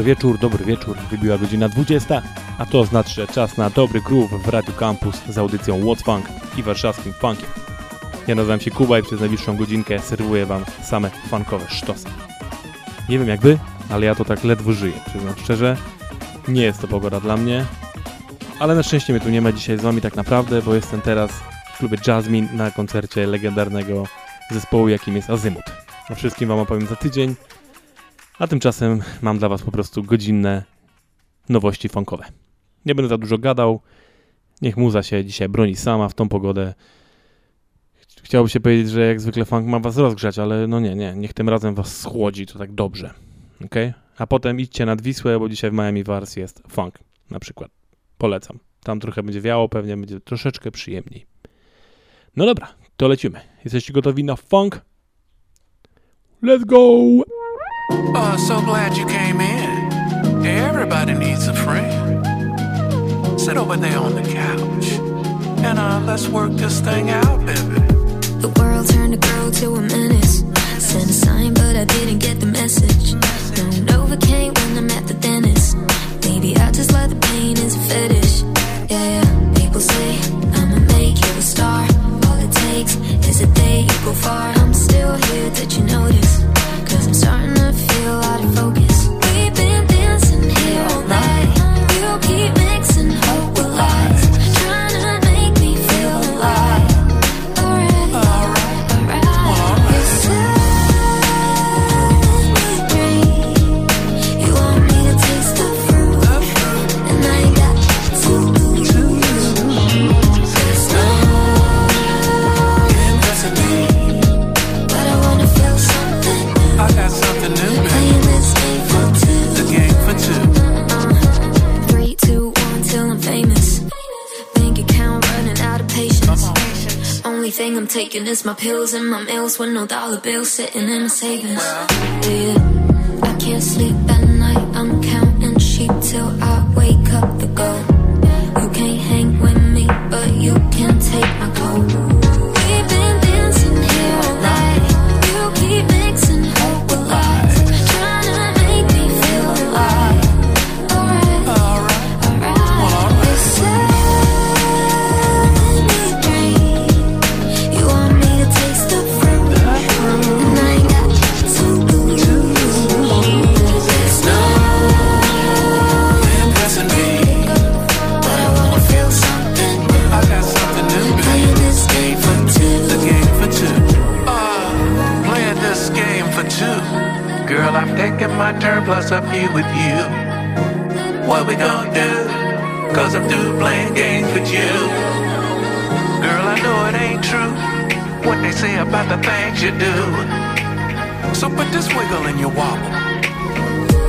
Dobry wieczór, dobry wieczór. Wybiła godzina 20, a to znaczy, że czas na dobry groove w Radio Campus z audycją What's Funk i warszawskim funkiem. Ja nazywam się Kuba i przez najbliższą godzinkę serwuję wam same funkowe sztosy. Nie wiem jak wy, ale ja to tak ledwo żyję, przyznam szczerze. Nie jest to pogoda dla mnie, ale na szczęście mnie tu nie ma dzisiaj z wami tak naprawdę, bo jestem teraz w klubie Jasmine na koncercie legendarnego zespołu, jakim jest Azymut. O wszystkim wam opowiem za tydzień, a tymczasem mam dla was po prostu godzinne nowości funkowe. Nie będę za dużo gadał, niech muza się dzisiaj broni sama w tą pogodę. Chciałoby się powiedzieć, że jak zwykle funk ma was rozgrzać, ale no nie, nie, niech tym razem was schłodzi, to tak dobrze. ok? A potem idźcie nad Wisłę, bo dzisiaj w Miami Wars jest funk na przykład. Polecam. Tam trochę będzie wiało, pewnie będzie troszeczkę przyjemniej. No dobra, to lecimy. Jesteście gotowi na funk? Let's go! Oh, so glad you came in. Everybody needs a friend. Sit over there on the couch and uh, let's work this thing out, baby. The world turned a girl to a menace. Sent a sign, but I didn't get the message. Pills and my meals with no dollar bills sitting in my savings. What they say about the things you do. So put this wiggle in your wobble.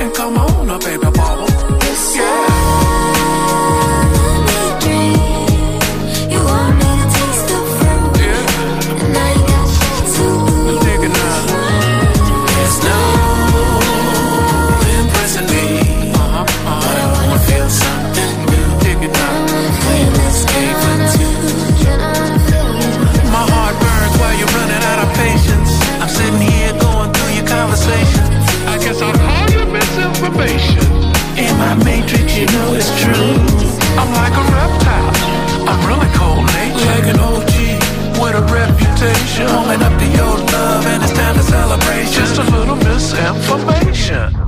And come on baby, bobble. You my matrix, you know it's true. I'm like a reptile. I'm really cold nature. Like an OG with a reputation. Warming up to your love, and it's time to celebrate. Just a little misinformation.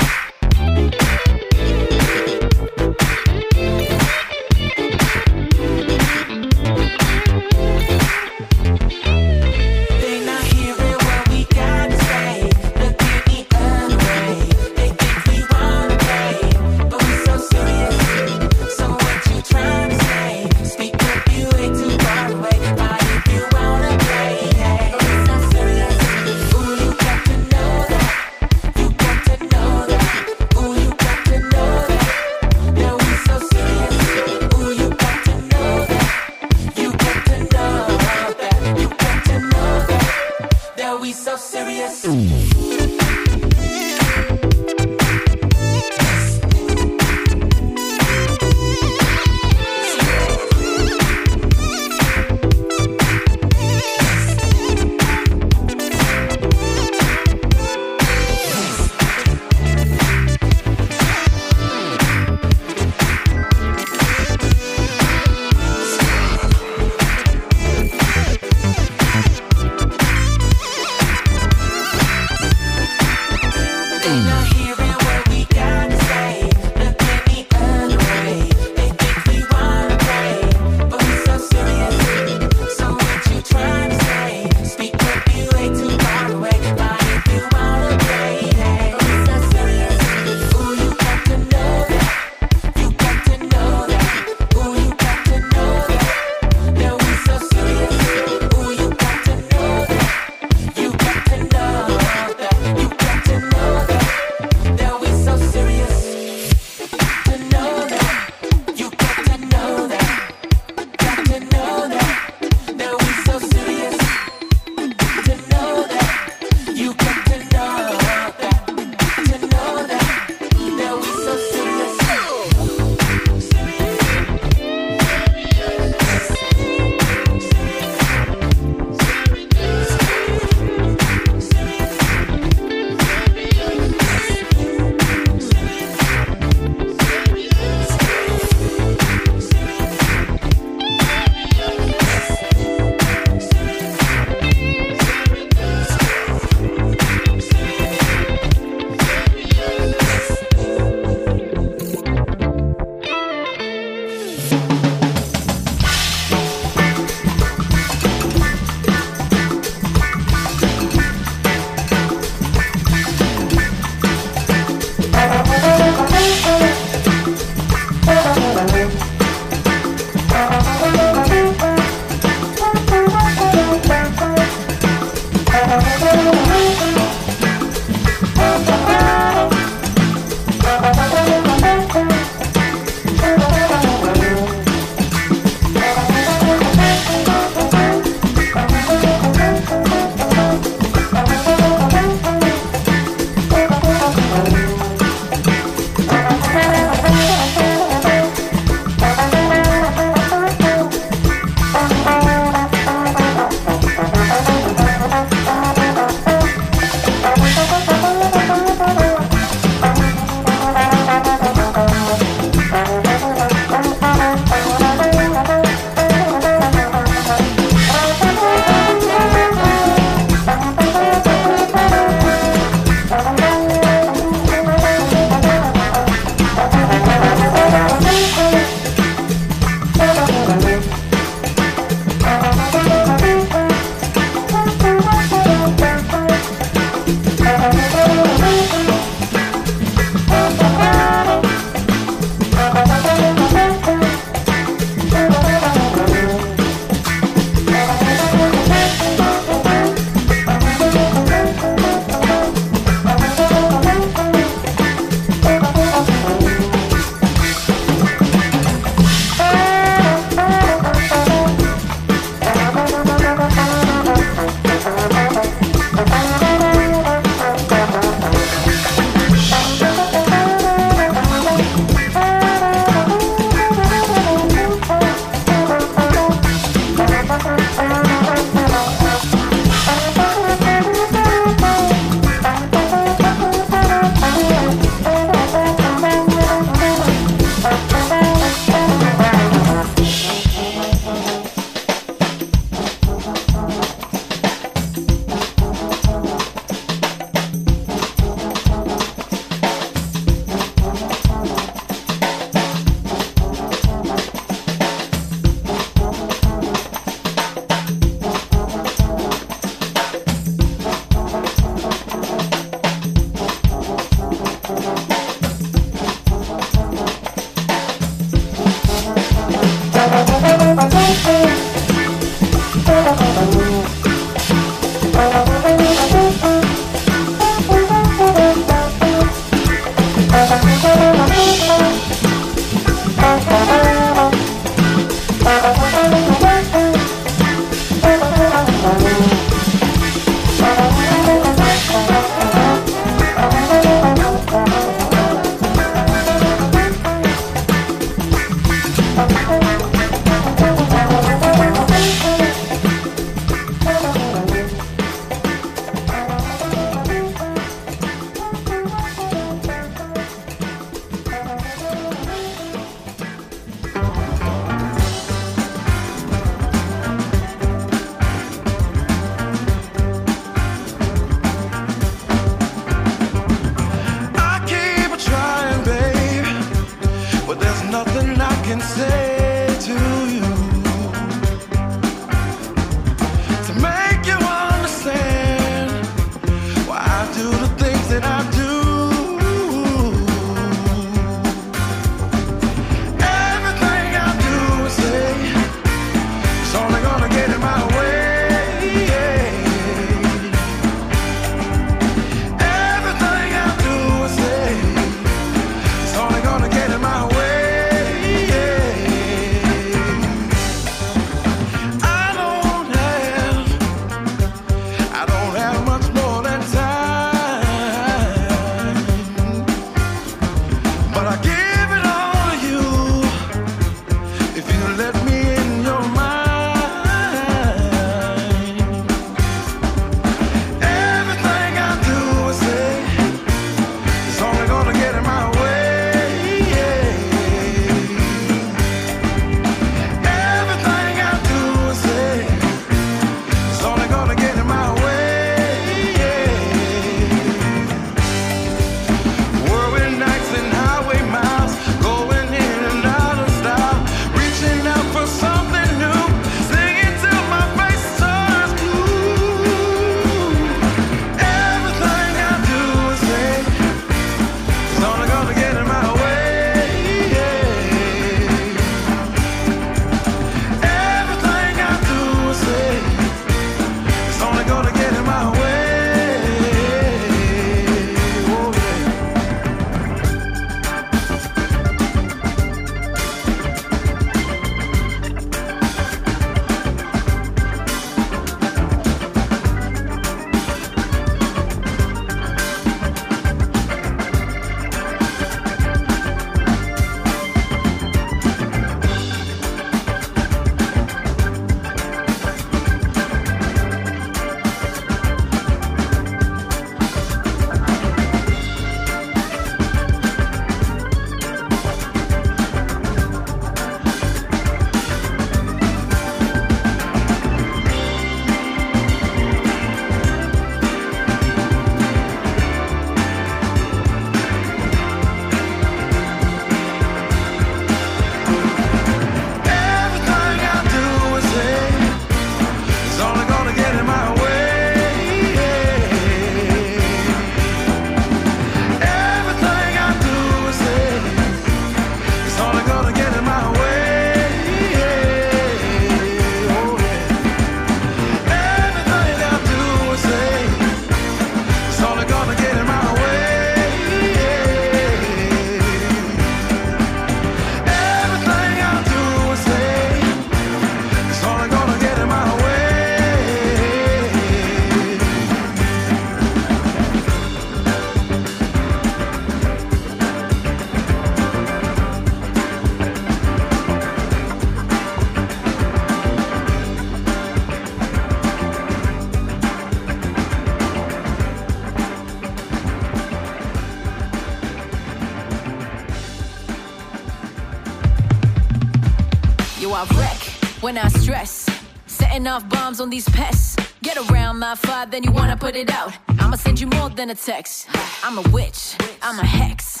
Setting off bombs on these pests. Get around my five, then you wanna put it out. I'ma send you more than a text. I'm a witch, I'm a hex.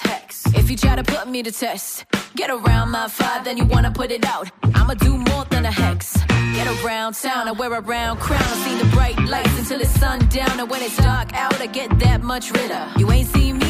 If you try to put me to test, get around my five, then you wanna put it out. I'ma do more than a hex. Get around town, I wear a round crown. I see the bright lights until it's sundown. And when it's dark out, I get that much realer. You ain't seen me,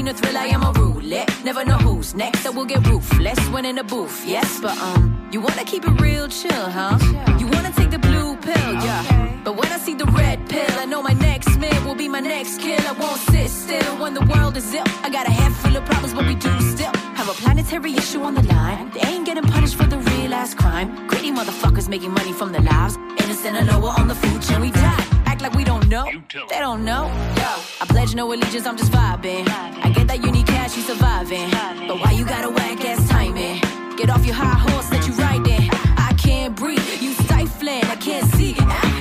seen a thrill. I am a roulette. Never know who's next. I will get ruthless when in the booth. Yes, but um, you wanna keep it real chill, huh? You wanna take the blue pill, yeah. But when I see the red pill, I know my next man will be my next kill. I won't sit still when the world is ill. I got a head full of problems, but we do still have a planetary issue on the line. They ain't getting punished for the real ass crime. Greedy motherfuckers making money from the lives. Innocent and lower on the food chain. We die. Act like we don't know. They don't know. Yo, I pledge no allegiance, I'm just vibing. I get that you need cash, you surviving. But why you gotta whack ass timing? Get off your high horse that you riding. I can't breathe, you stifling. I can't see.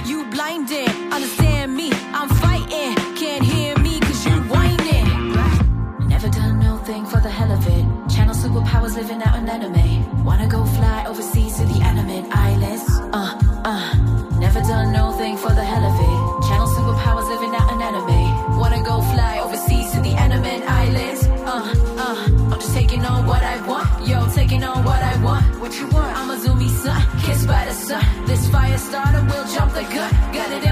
You blinded. Understand me, I'm fighting. Can't hear me cause you whining. Never done no thing for the hell of it. Channel superpowers living out an anime. Wanna go fly overseas to the animate islands. Uh, uh. Never done no thing for the hell of it. Starter will jump the gun. Got it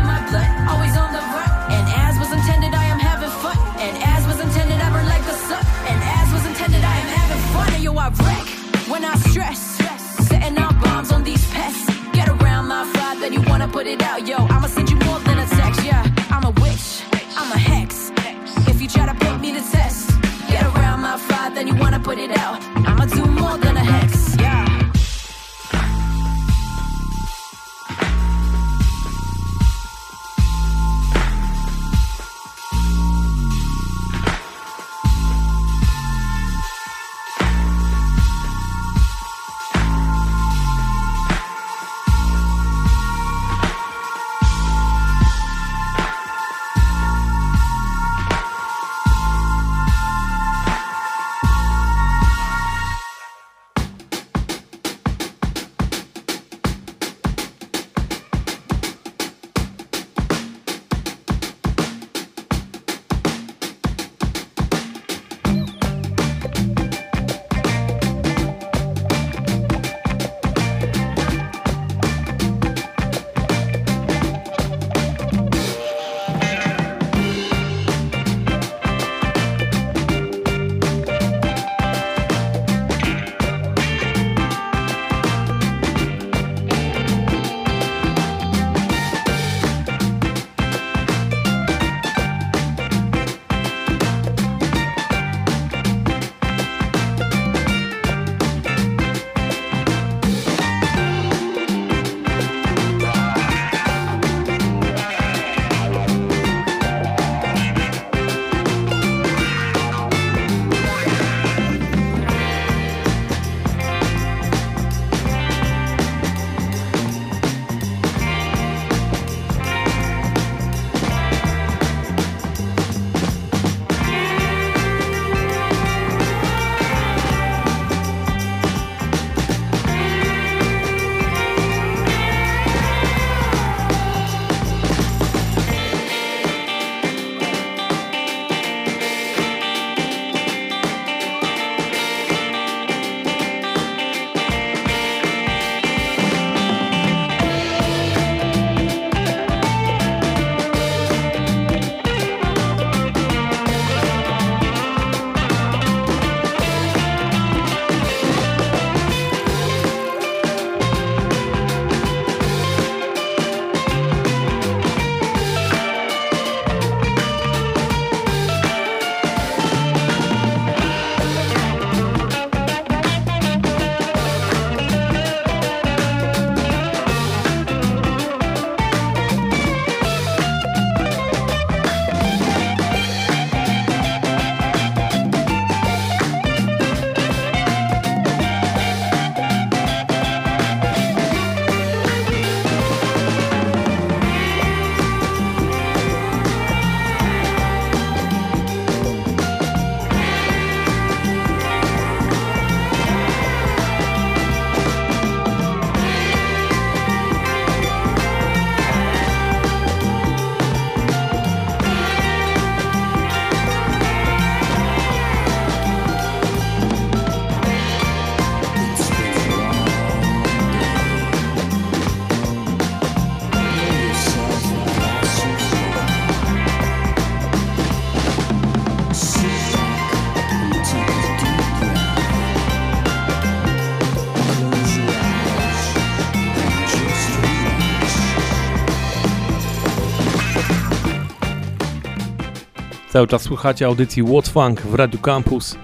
Cały czas słuchacie audycji What's Funk w Radio Campus.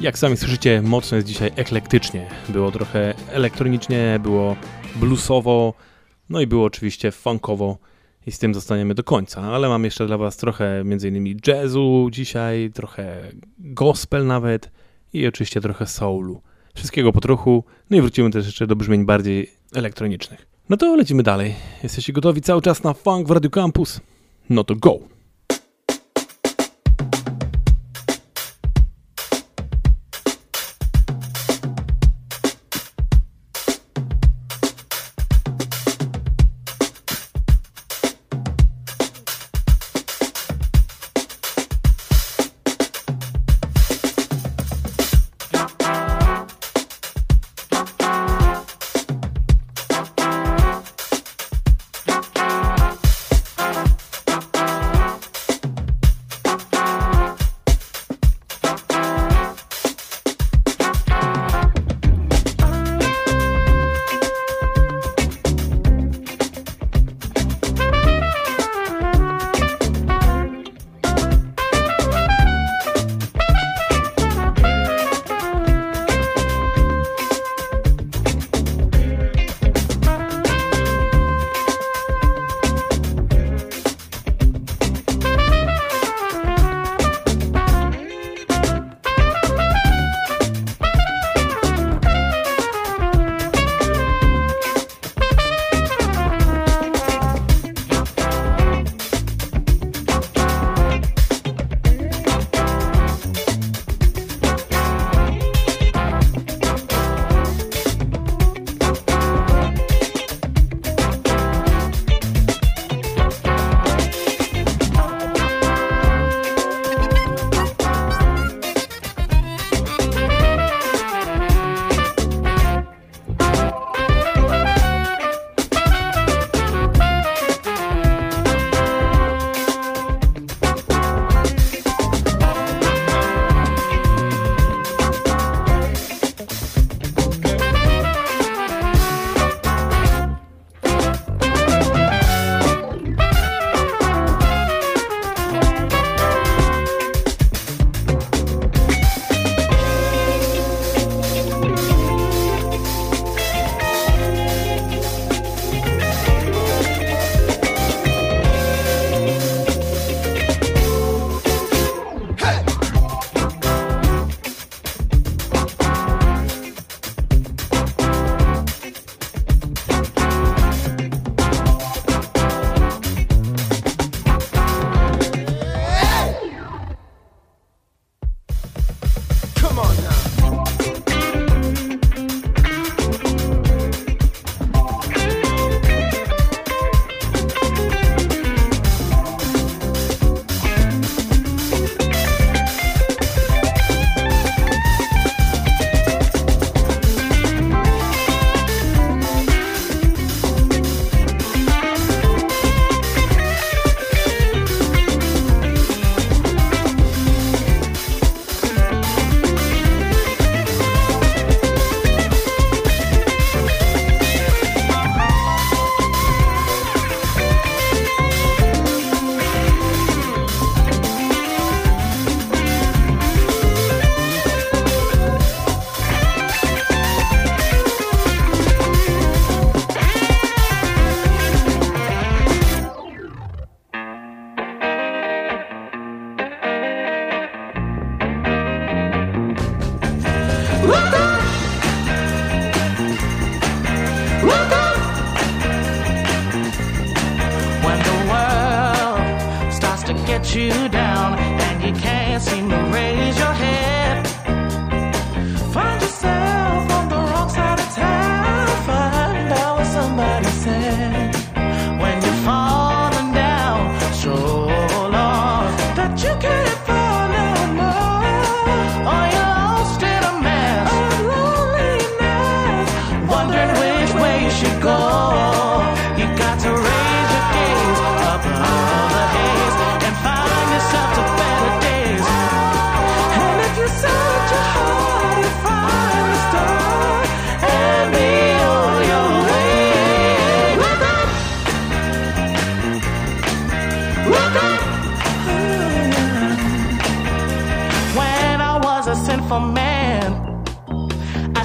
Jak sami słyszycie, mocno jest dzisiaj eklektycznie. Było trochę elektronicznie, było bluesowo, no i było oczywiście funkowo i z tym zostaniemy do końca. Ale mam jeszcze dla Was trochę m.in. jazzu dzisiaj, trochę gospel nawet i oczywiście trochę soulu. Wszystkiego po trochu, no i wrócimy też jeszcze do brzmień bardziej elektronicznych. No to lecimy dalej. Jesteście gotowi cały czas na funk w Radio Campus? No to go!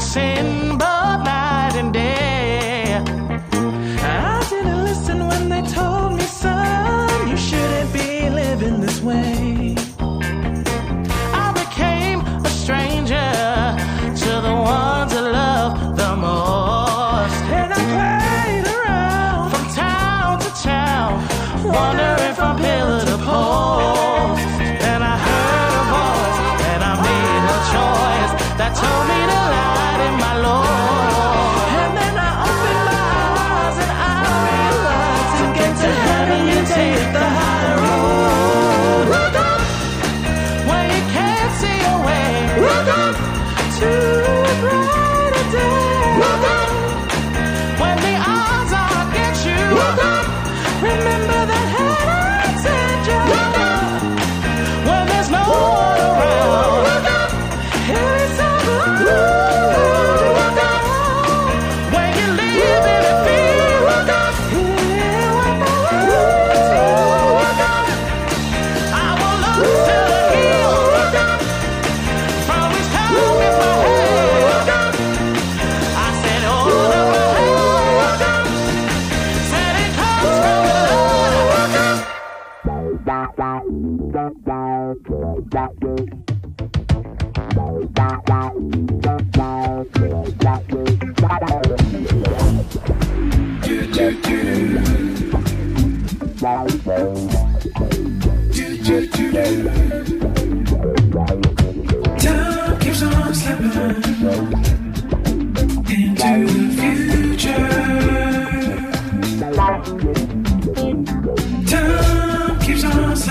December.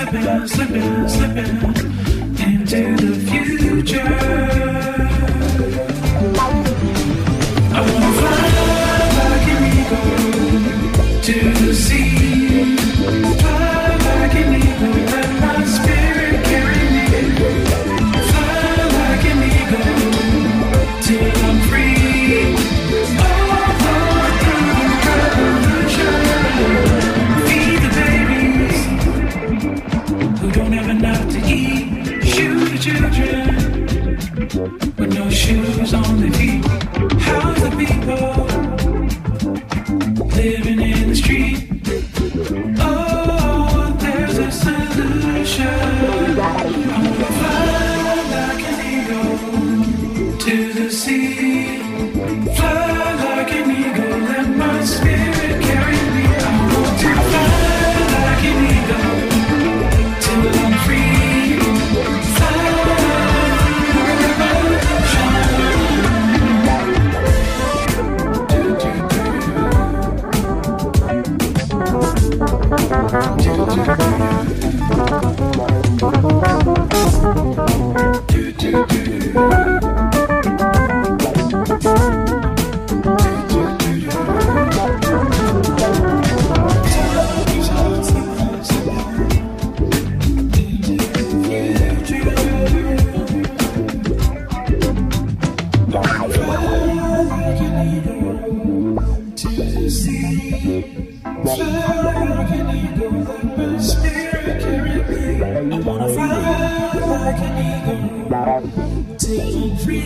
slipping, slipping, slipping into the future. shoes on. Thank.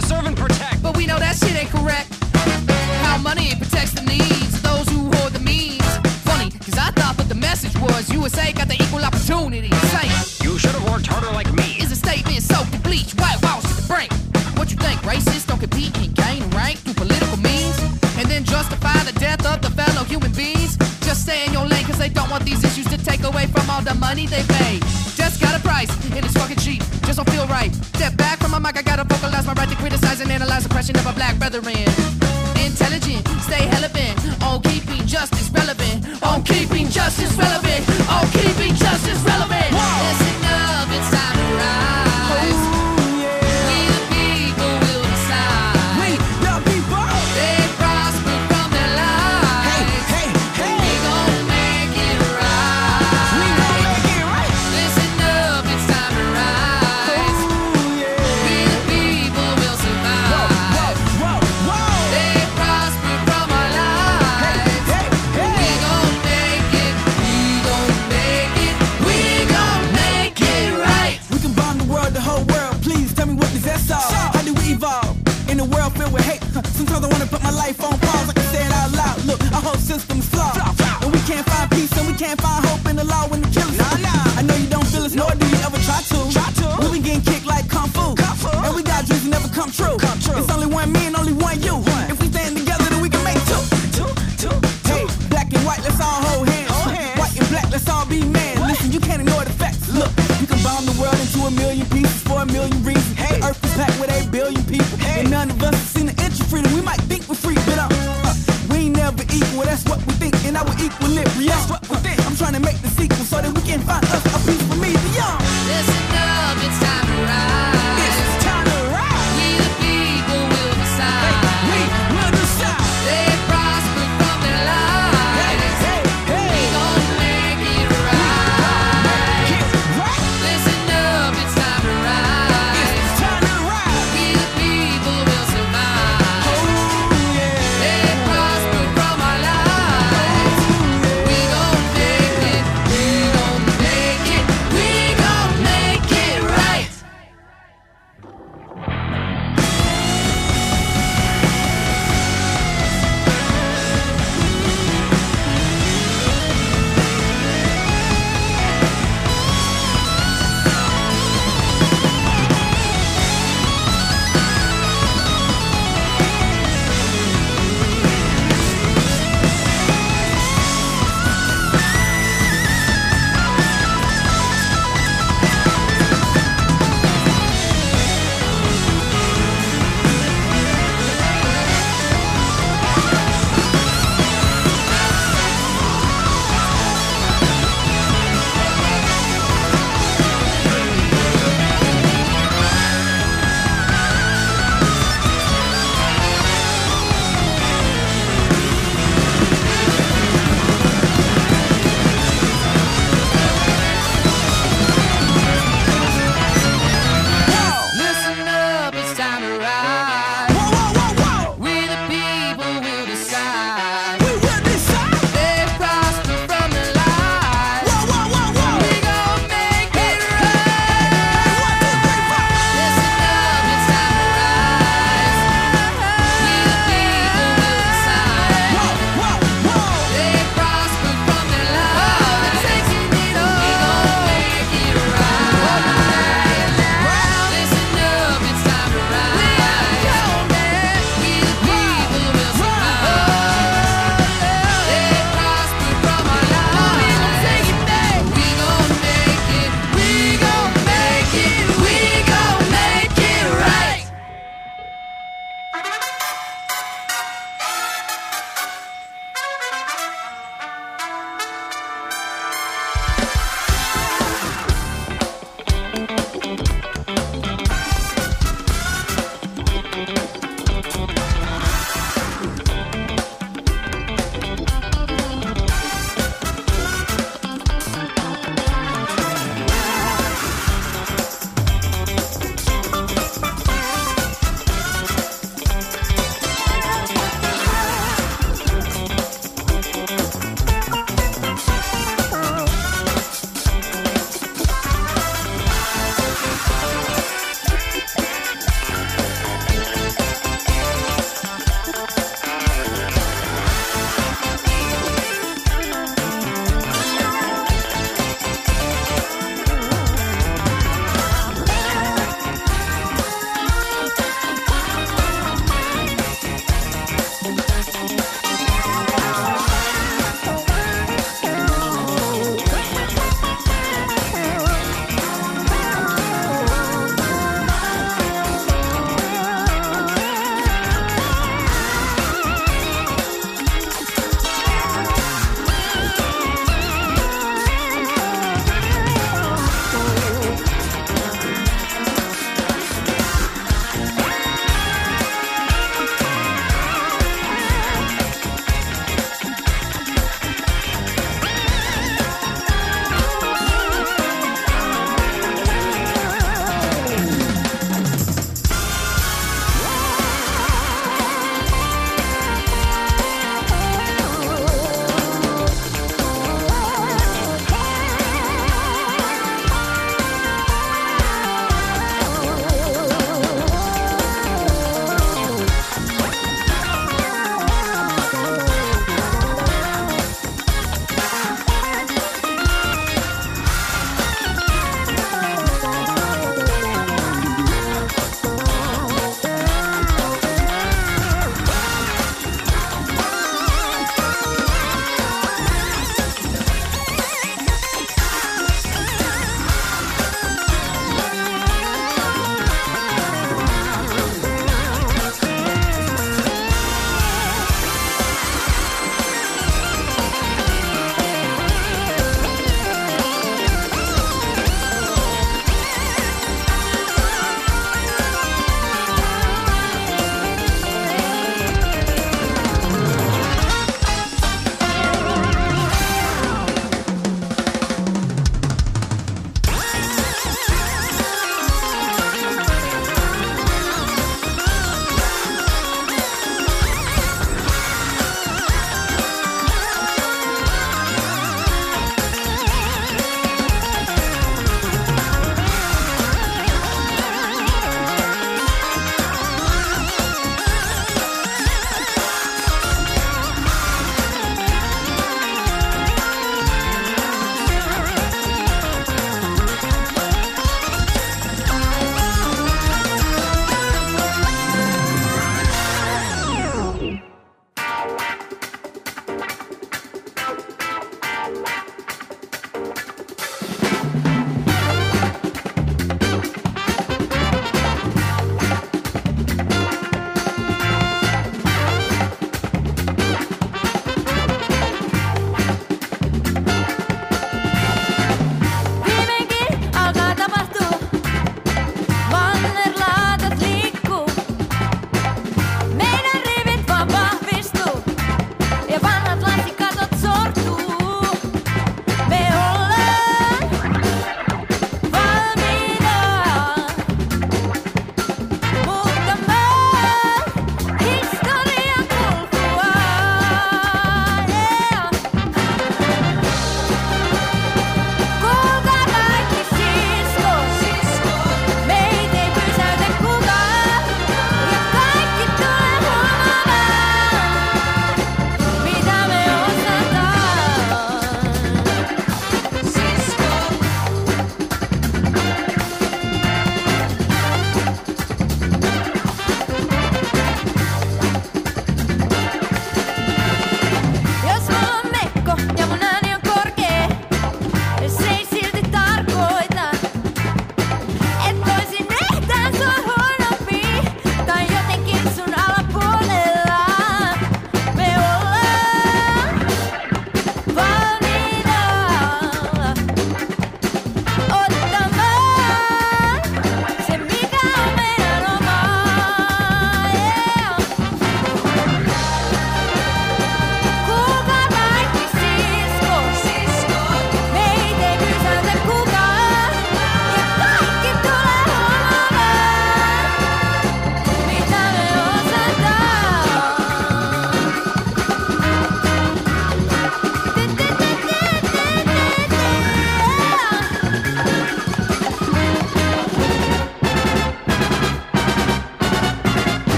to serve and protect. But we know that shit ain't correct. How money protects the needs of those who hoard the means. Funny, cause I thought what the message was USA got the oppression of our black brethren. Intelligent, stay relevant. On keeping justice relevant. On keeping justice relevant. On keeping justice relevant. infant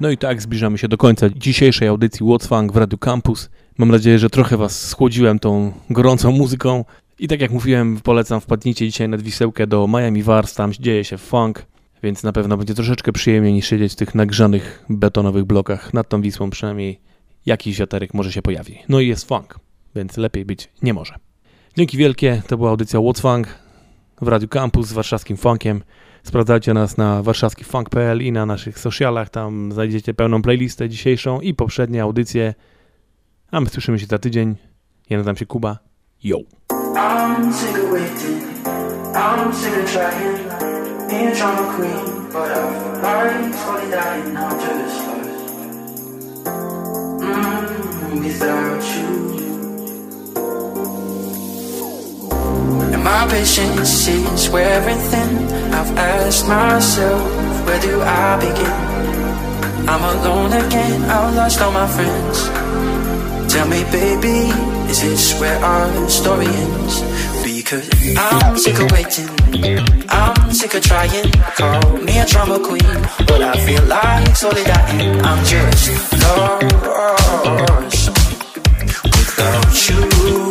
No i tak zbliżamy się do końca dzisiejszej audycji What's Funk w Radio Campus. Mam nadzieję, że trochę Was schłodziłem tą gorącą muzyką. I tak jak mówiłem, polecam wpadnijcie dzisiaj nad Wisełkę do Miami Wars, tam dzieje się funk, więc na pewno będzie troszeczkę przyjemniej niż siedzieć w tych nagrzanych betonowych blokach. Nad tą Wisłą przynajmniej jakiś wiaterek może się pojawi. No i jest funk, więc lepiej być nie może. Dzięki wielkie, to była audycja What's Funk w Radio Campus z warszawskim funkiem. Sprawdzajcie nas na warszawskifunk.pl i na naszych socialach, tam znajdziecie pełną playlistę dzisiejszą i poprzednie audycje. A my słyszymy się za tydzień. Ja nazywam się Kuba. Yo! Mm, without you. My patience is wearing thin. I've asked myself, where do I begin? I'm alone again. I've lost all my friends. Tell me, baby, is this where our story ends? Because I'm sick of waiting, I'm sick of trying. Call me a drama queen, but I feel like slowly dying. I'm just lost without you.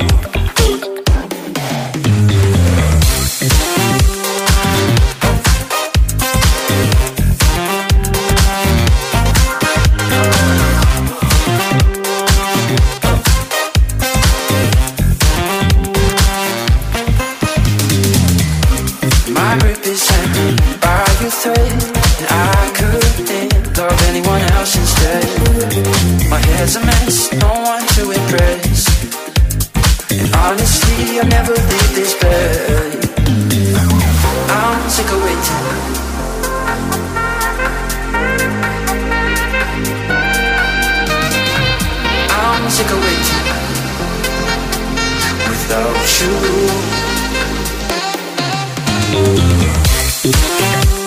Else instead. My hair's a mess, no one to impress. And honestly, I never leave this bed. I'm sick of waiting. I'm sick of waiting without you.